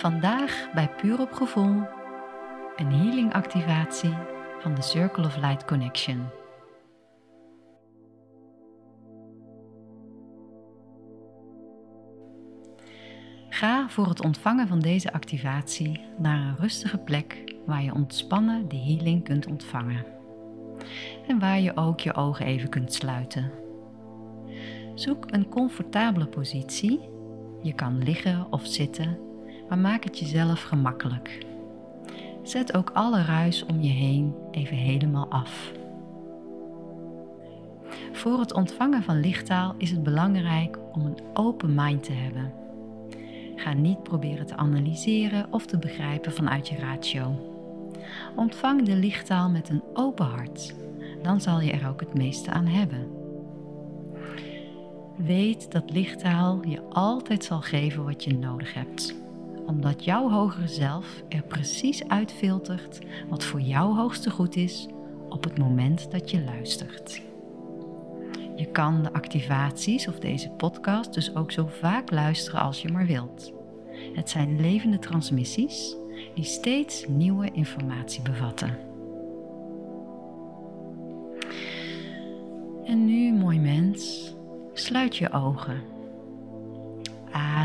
Vandaag bij Puur op Gevoel een healing activatie van de Circle of Light Connection. Ga voor het ontvangen van deze activatie naar een rustige plek waar je ontspannen de healing kunt ontvangen. En waar je ook je ogen even kunt sluiten. Zoek een comfortabele positie. Je kan liggen of zitten, maar maak het jezelf gemakkelijk. Zet ook alle ruis om je heen even helemaal af. Voor het ontvangen van lichttaal is het belangrijk om een open mind te hebben. Ga niet proberen te analyseren of te begrijpen vanuit je ratio. Ontvang de lichttaal met een open hart, dan zal je er ook het meeste aan hebben. Weet dat lichttaal je altijd zal geven wat je nodig hebt omdat jouw hogere zelf er precies uitfiltert wat voor jouw hoogste goed is op het moment dat je luistert. Je kan de activaties of deze podcast dus ook zo vaak luisteren als je maar wilt. Het zijn levende transmissies die steeds nieuwe informatie bevatten. En nu, mooi mens, sluit je ogen.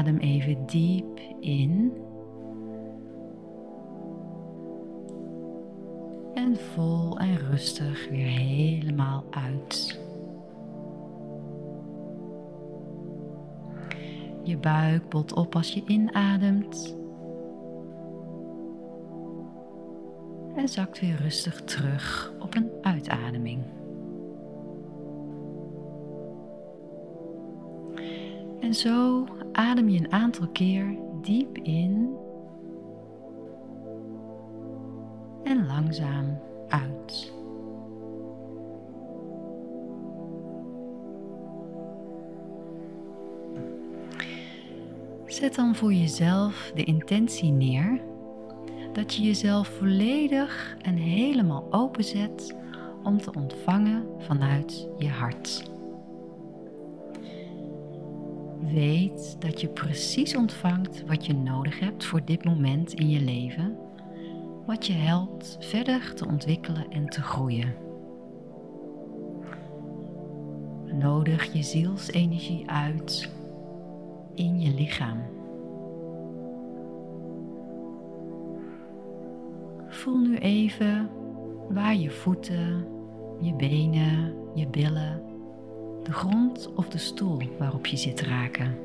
Adem even diep in. En vol en rustig weer helemaal uit. Je buik bot op als je inademt. En zakt weer rustig terug op een uitademing. En zo adem je een aantal keer diep in en langzaam uit. Zet dan voor jezelf de intentie neer dat je jezelf volledig en helemaal openzet om te ontvangen vanuit je hart. Weet dat je precies ontvangt wat je nodig hebt voor dit moment in je leven, wat je helpt verder te ontwikkelen en te groeien. Nodig je zielsenergie uit in je lichaam. Voel nu even waar je voeten, je benen, je billen de grond of de stoel waarop je zit raken.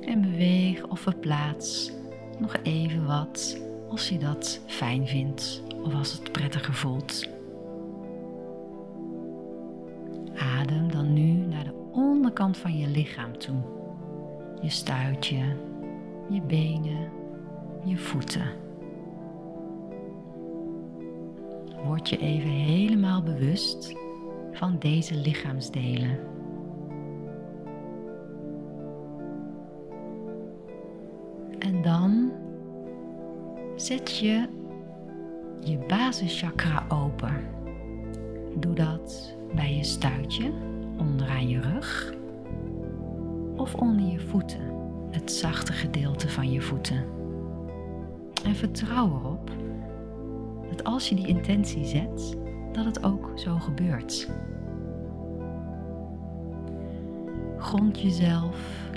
En beweeg of verplaats nog even wat als je dat fijn vindt of als het prettiger voelt. Adem dan nu naar de onderkant van je lichaam toe. Je stuitje, je benen, je voeten. Word je even helemaal bewust van deze lichaamsdelen. En dan zet je je basischakra open. Doe dat bij je stuitje, onderaan je rug of onder je voeten, het zachte gedeelte van je voeten. En vertrouw erop dat als je die intentie zet, dat het ook zo gebeurt. Grond jezelf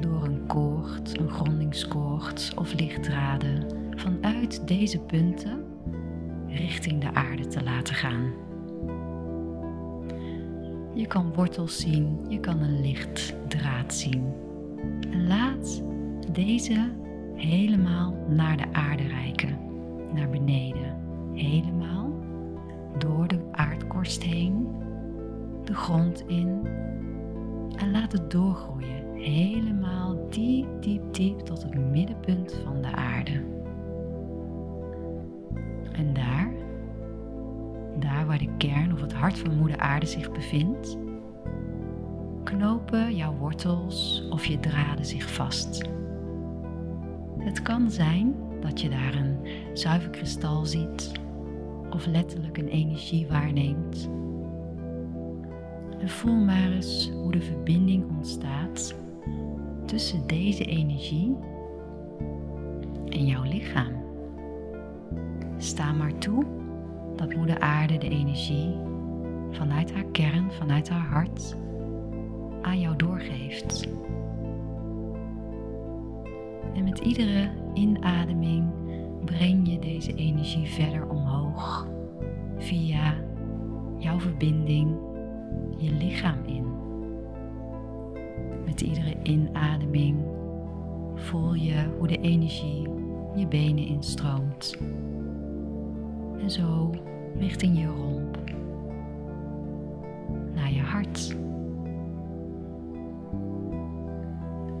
door een koord, een grondingskoord of lichtdraden vanuit deze punten richting de aarde te laten gaan. Je kan wortels zien, je kan een lichtdraad zien. En laat deze helemaal naar de aarde reiken, naar beneden, heen, de grond in en laat het doorgroeien helemaal diep, diep, diep tot het middenpunt van de aarde. En daar, daar waar de kern of het hart van moeder aarde zich bevindt, knopen jouw wortels of je draden zich vast. Het kan zijn dat je daar een zuiver kristal ziet of letterlijk een energie waarneemt. En voel maar eens hoe de verbinding ontstaat tussen deze energie en jouw lichaam. Sta maar toe dat Moeder Aarde de energie vanuit haar kern, vanuit haar hart, aan jou doorgeeft. En met iedere inademing breng je deze energie verder omhoog via jouw verbinding je lichaam in. Met iedere inademing voel je hoe de energie je benen instroomt. En zo richting je romp naar je hart.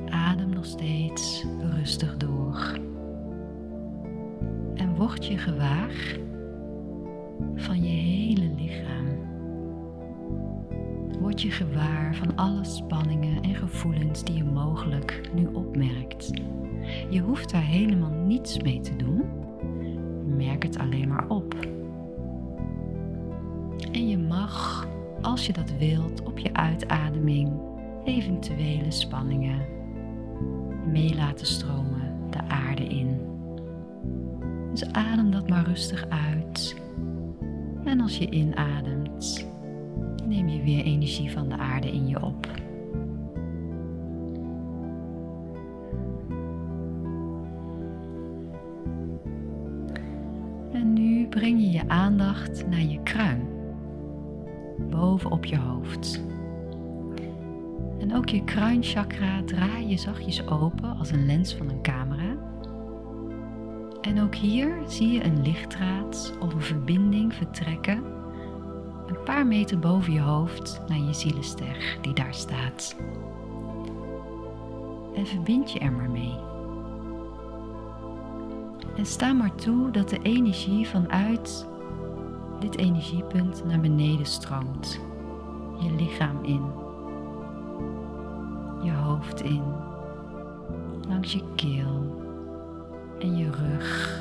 Adem nog steeds rustig door. Word je gewaar van je hele lichaam. Word je gewaar van alle spanningen en gevoelens die je mogelijk nu opmerkt. Je hoeft daar helemaal niets mee te doen. Merk het alleen maar op. En je mag, als je dat wilt, op je uitademing eventuele spanningen mee laten stromen de. Dus adem dat maar rustig uit. En als je inademt, neem je weer energie van de aarde in je op. En nu breng je je aandacht naar je kruin, boven op je hoofd. En ook je kruinchakra draai je zachtjes open als een lens van een camera. En ook hier zie je een lichtdraad of een verbinding vertrekken een paar meter boven je hoofd naar je zielenster die daar staat. En verbind je er maar mee. En sta maar toe dat de energie vanuit dit energiepunt naar beneden stroomt. Je lichaam in. Je hoofd in. Langs je keel. En je rug.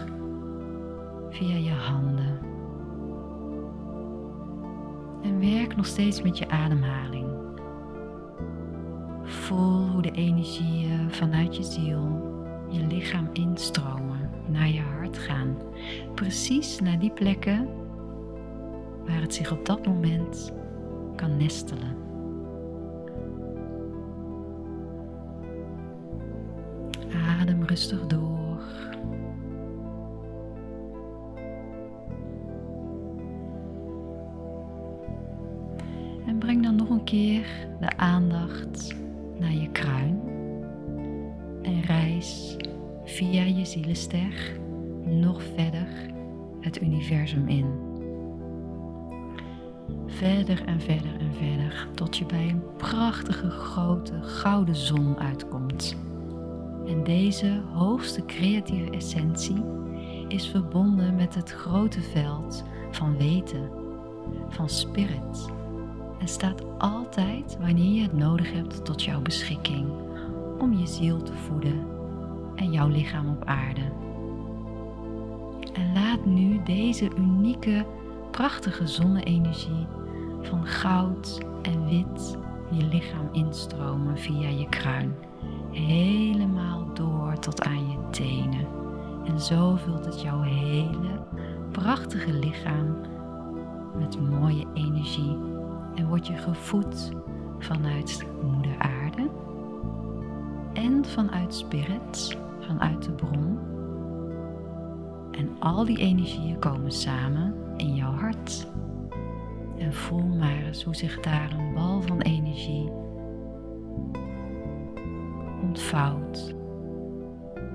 Via je handen. En werk nog steeds met je ademhaling. Voel hoe de energieën vanuit je ziel je lichaam instromen, naar je hart gaan. Precies naar die plekken waar het zich op dat moment kan nestelen. Adem rustig door. Keer de aandacht naar je kruin. En reis via je zielenster nog verder het universum in. Verder en verder en verder tot je bij een prachtige grote gouden zon uitkomt. En deze hoogste creatieve essentie is verbonden met het grote veld van weten, van spirit. En staat altijd wanneer je het nodig hebt tot jouw beschikking om je ziel te voeden en jouw lichaam op aarde. En laat nu deze unieke, prachtige zonne-energie van goud en wit je lichaam instromen via je kruin. Helemaal door tot aan je tenen. En zo vult het jouw hele prachtige lichaam met mooie energie. En word je gevoed vanuit Moeder Aarde en vanuit Spirit, vanuit de bron. En al die energieën komen samen in jouw hart. En voel maar eens hoe zich daar een bal van energie ontvouwt.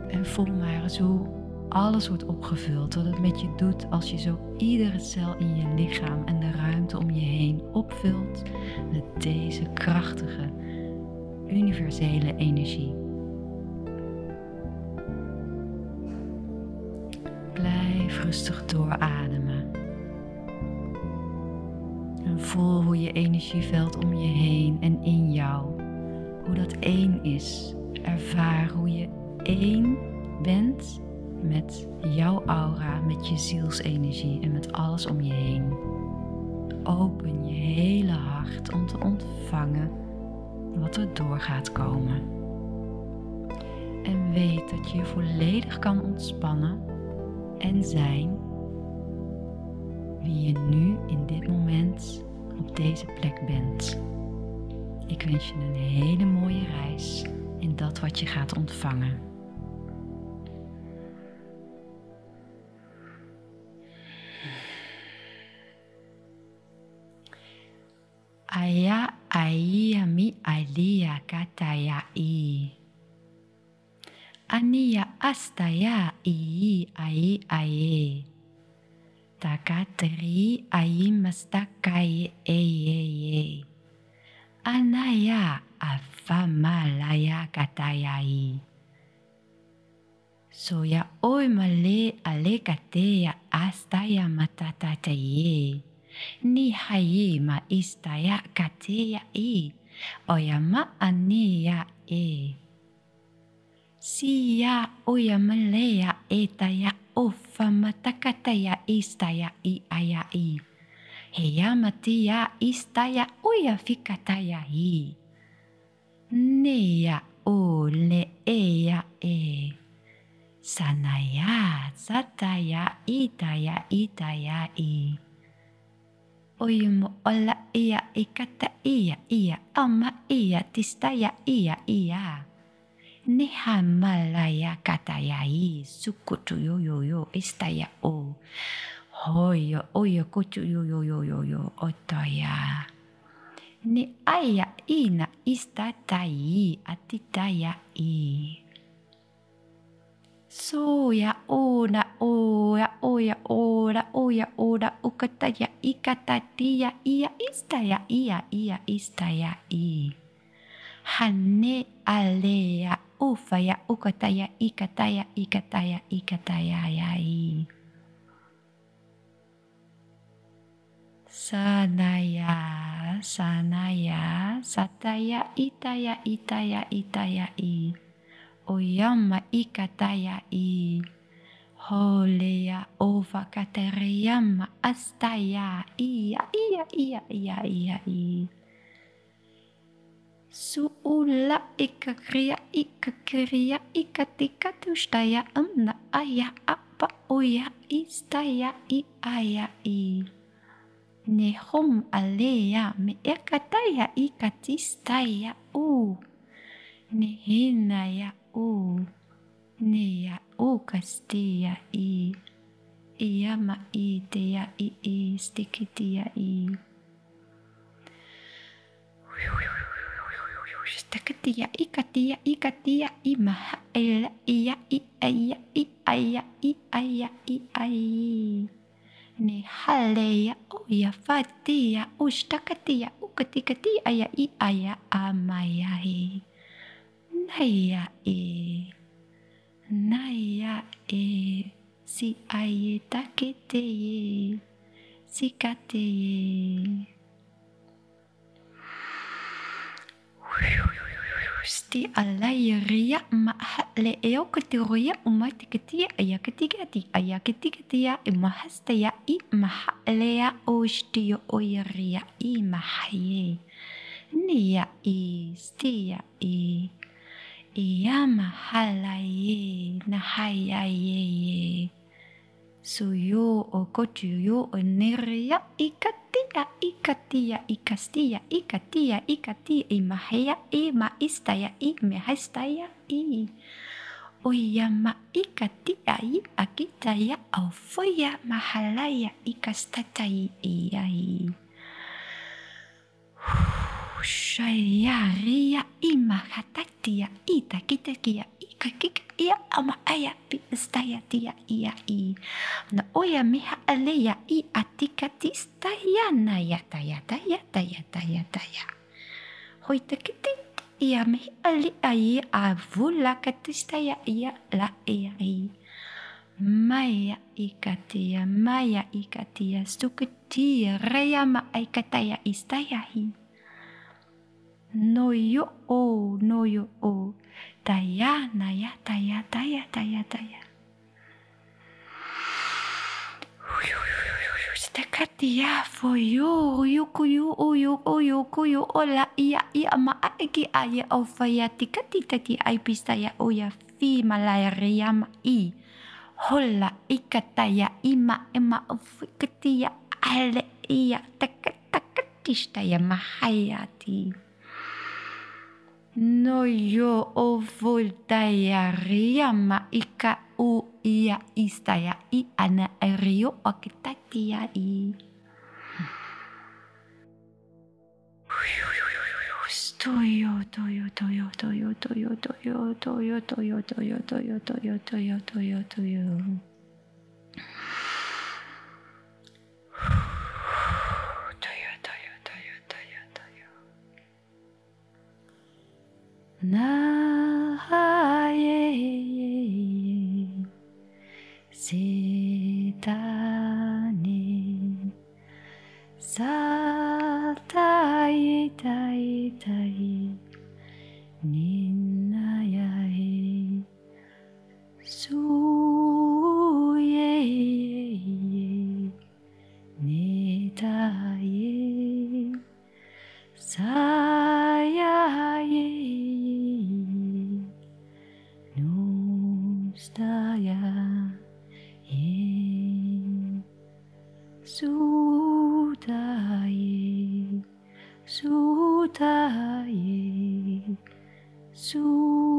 En voel maar eens hoe alles wordt opgevuld. Wat het met je doet als je zo iedere cel in je lichaam en de ruimte om je heen opvult met deze krachtige, universele energie. Blijf rustig doorademen. En voel hoe je energieveld om je heen en in jou, hoe dat één is. Ervaar hoe je één bent met jouw aura, met je zielsenergie en met alles om je heen. Open je hele hart om te ontvangen wat er door gaat komen. En weet dat je je volledig kan ontspannen en zijn wie je nu in dit moment op deze plek bent. Ik wens je een hele mooie reis in dat wat je gaat ontvangen. Aya aia mi alia kataya i. Ania astaya i ai ai. Takatri ai mastakai e e e. Anaya afamalaya katayai. Soya oi male ale kateya astaya matatataye. Ni haye ma istaya kateya e. Oya ma aniya e. Siya oya malaya etaya ofa matakataya istaya i aya i. Heya matia istaya oya fikataya hi. Neya o le eya e. Sanaya sataya itaya itaya i ujumu olla iä ikata iä iä amma iä tista ja iä iä Neha malla ja kata ja i sukutu jo jo jo ista ja o. Hoio ojo kutu jo jo jo jo jo otta ja. Ne aia ina ista tai i atita ja i. Suja uuna ora oya ora oya ora ukata ya ikata tiya iya ista ya iya iya ista ya i. Hane alea ufa ya ukata ya ikata ya ikata ya ikata ya ya i. Sanaya sanaya sataya itaya itaya itaya i. Oyama ikata ya i. Holea ova kateriyama astaya, iya, iya, iya, iya, iya, i. Suula ikakria ikakria ikatika tustaya amna aya apa oya istaya i aya i. Nehom alea me ekataya ikatistaya u. Nehinaya u. nea ukastia i. Iama i te ya i i stikitia i. Takatia iya, i katia i katia i maha ela ia i aya i a i aya i ai. Ne haleya ya fatia ustakatia ukatikatia aya i aya ne ya i. na ia e si ai e take te e si ka te e sti alai ria ma le e o ka te roia o mai te katia a ia katika ti a i maha le o sti o i maha ye ne ia i sti Yamahalaye Nahayaye Suyo Okochuyo nerya Ikatia Ikatia Ikastia Ikatia Ikatia Imahaya Ima Istaya Imehastaya I yama Ikatia I Akitaya Ofoya Mahalaya Ikastataya I. iyai. Shaya ria ima hatatia ita kita kia ika kika ia ama aya pi staya tia ia i. Na oya miha aleya i atika tistaya na yata yata yata yata yata ya. Hoita kiti ia mihi ali ai a vula katistaya ia la ia i. Maya ikatia, maya ikatia, stukatia, raya ma aikataya istaya noyo o noyo o taya naya taya taya taya taya Stakati ya foyo yuku yu uyu uyu kuyu ola iya ia ma aiki aya ofaya tikati tati ai pistaya uya fi malaria ma i hola ikataya ima ema ya ale iya takat takatistaya mahayati. No yo ovoltaya riyama ika u iya istaya i ana erio akitatia i. Toyo, toyo, toyo, toyo, toyo, toyo, toyo, toyo, toyo, toyo, toyo, toyo, toyo, toyo. Toyo, Sutaye, Sutaye, Sutaye.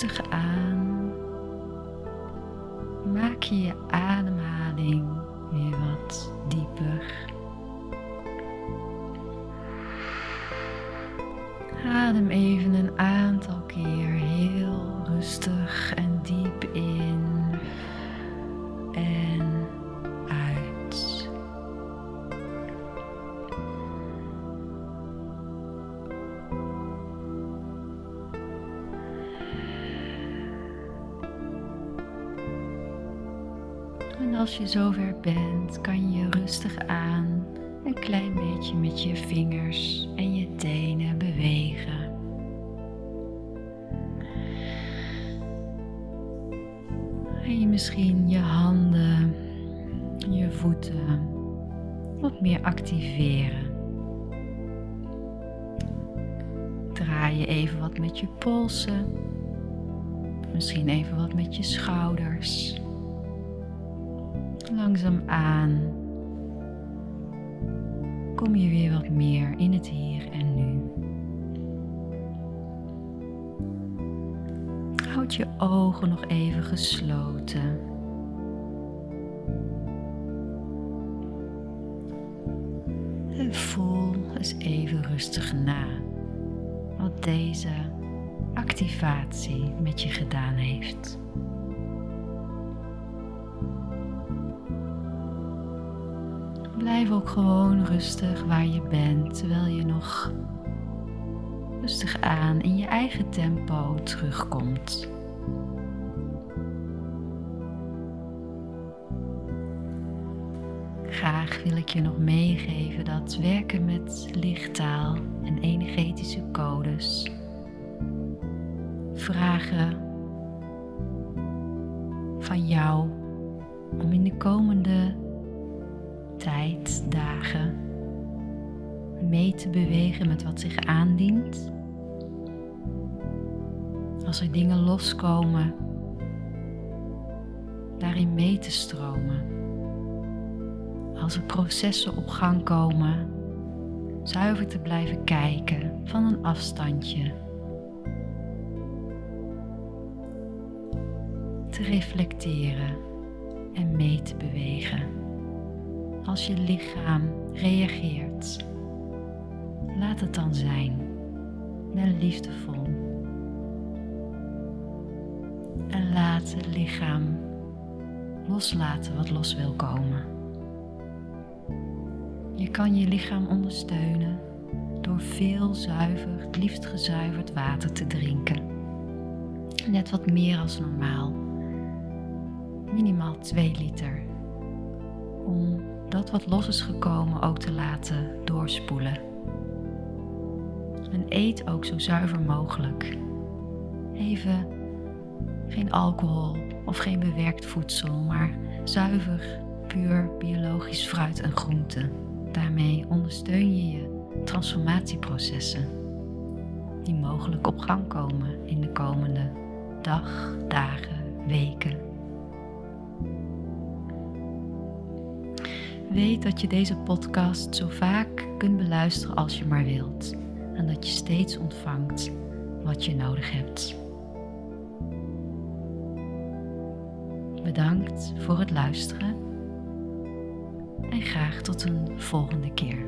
Rustig aan. Maak je je als je zover bent, kan je rustig aan een klein beetje met je vingers en je tenen bewegen. En je misschien je handen, je voeten wat meer activeren. Draai je even wat met je polsen. Misschien even wat met je schouders. Langzaam aan kom je weer wat meer in het hier en nu. Houd je ogen nog even gesloten. En voel eens even rustig na wat deze activatie met je gedaan heeft. Blijf ook gewoon rustig waar je bent, terwijl je nog rustig aan in je eigen tempo terugkomt. Graag wil ik je nog meegeven dat werken met lichttaal en energetische codes vragen van jou om in de komende tijd, dagen, mee te bewegen met wat zich aandient. Als er dingen loskomen, daarin mee te stromen. Als er processen op gang komen, zuiver te blijven kijken van een afstandje. Te reflecteren en mee te bewegen als je lichaam reageert. Laat het dan zijn, wel liefdevol. En laat het lichaam loslaten wat los wil komen. Je kan je lichaam ondersteunen door veel zuiver, liefst gezuiverd water te drinken. Net wat meer als normaal. Minimaal 2 liter. Om dat wat los is gekomen ook te laten doorspoelen. En eet ook zo zuiver mogelijk. Even geen alcohol of geen bewerkt voedsel, maar zuiver, puur biologisch fruit en groente. Daarmee ondersteun je je transformatieprocessen die mogelijk op gang komen in de komende dag, dagen, weken Weet dat je deze podcast zo vaak kunt beluisteren als je maar wilt en dat je steeds ontvangt wat je nodig hebt. Bedankt voor het luisteren en graag tot een volgende keer.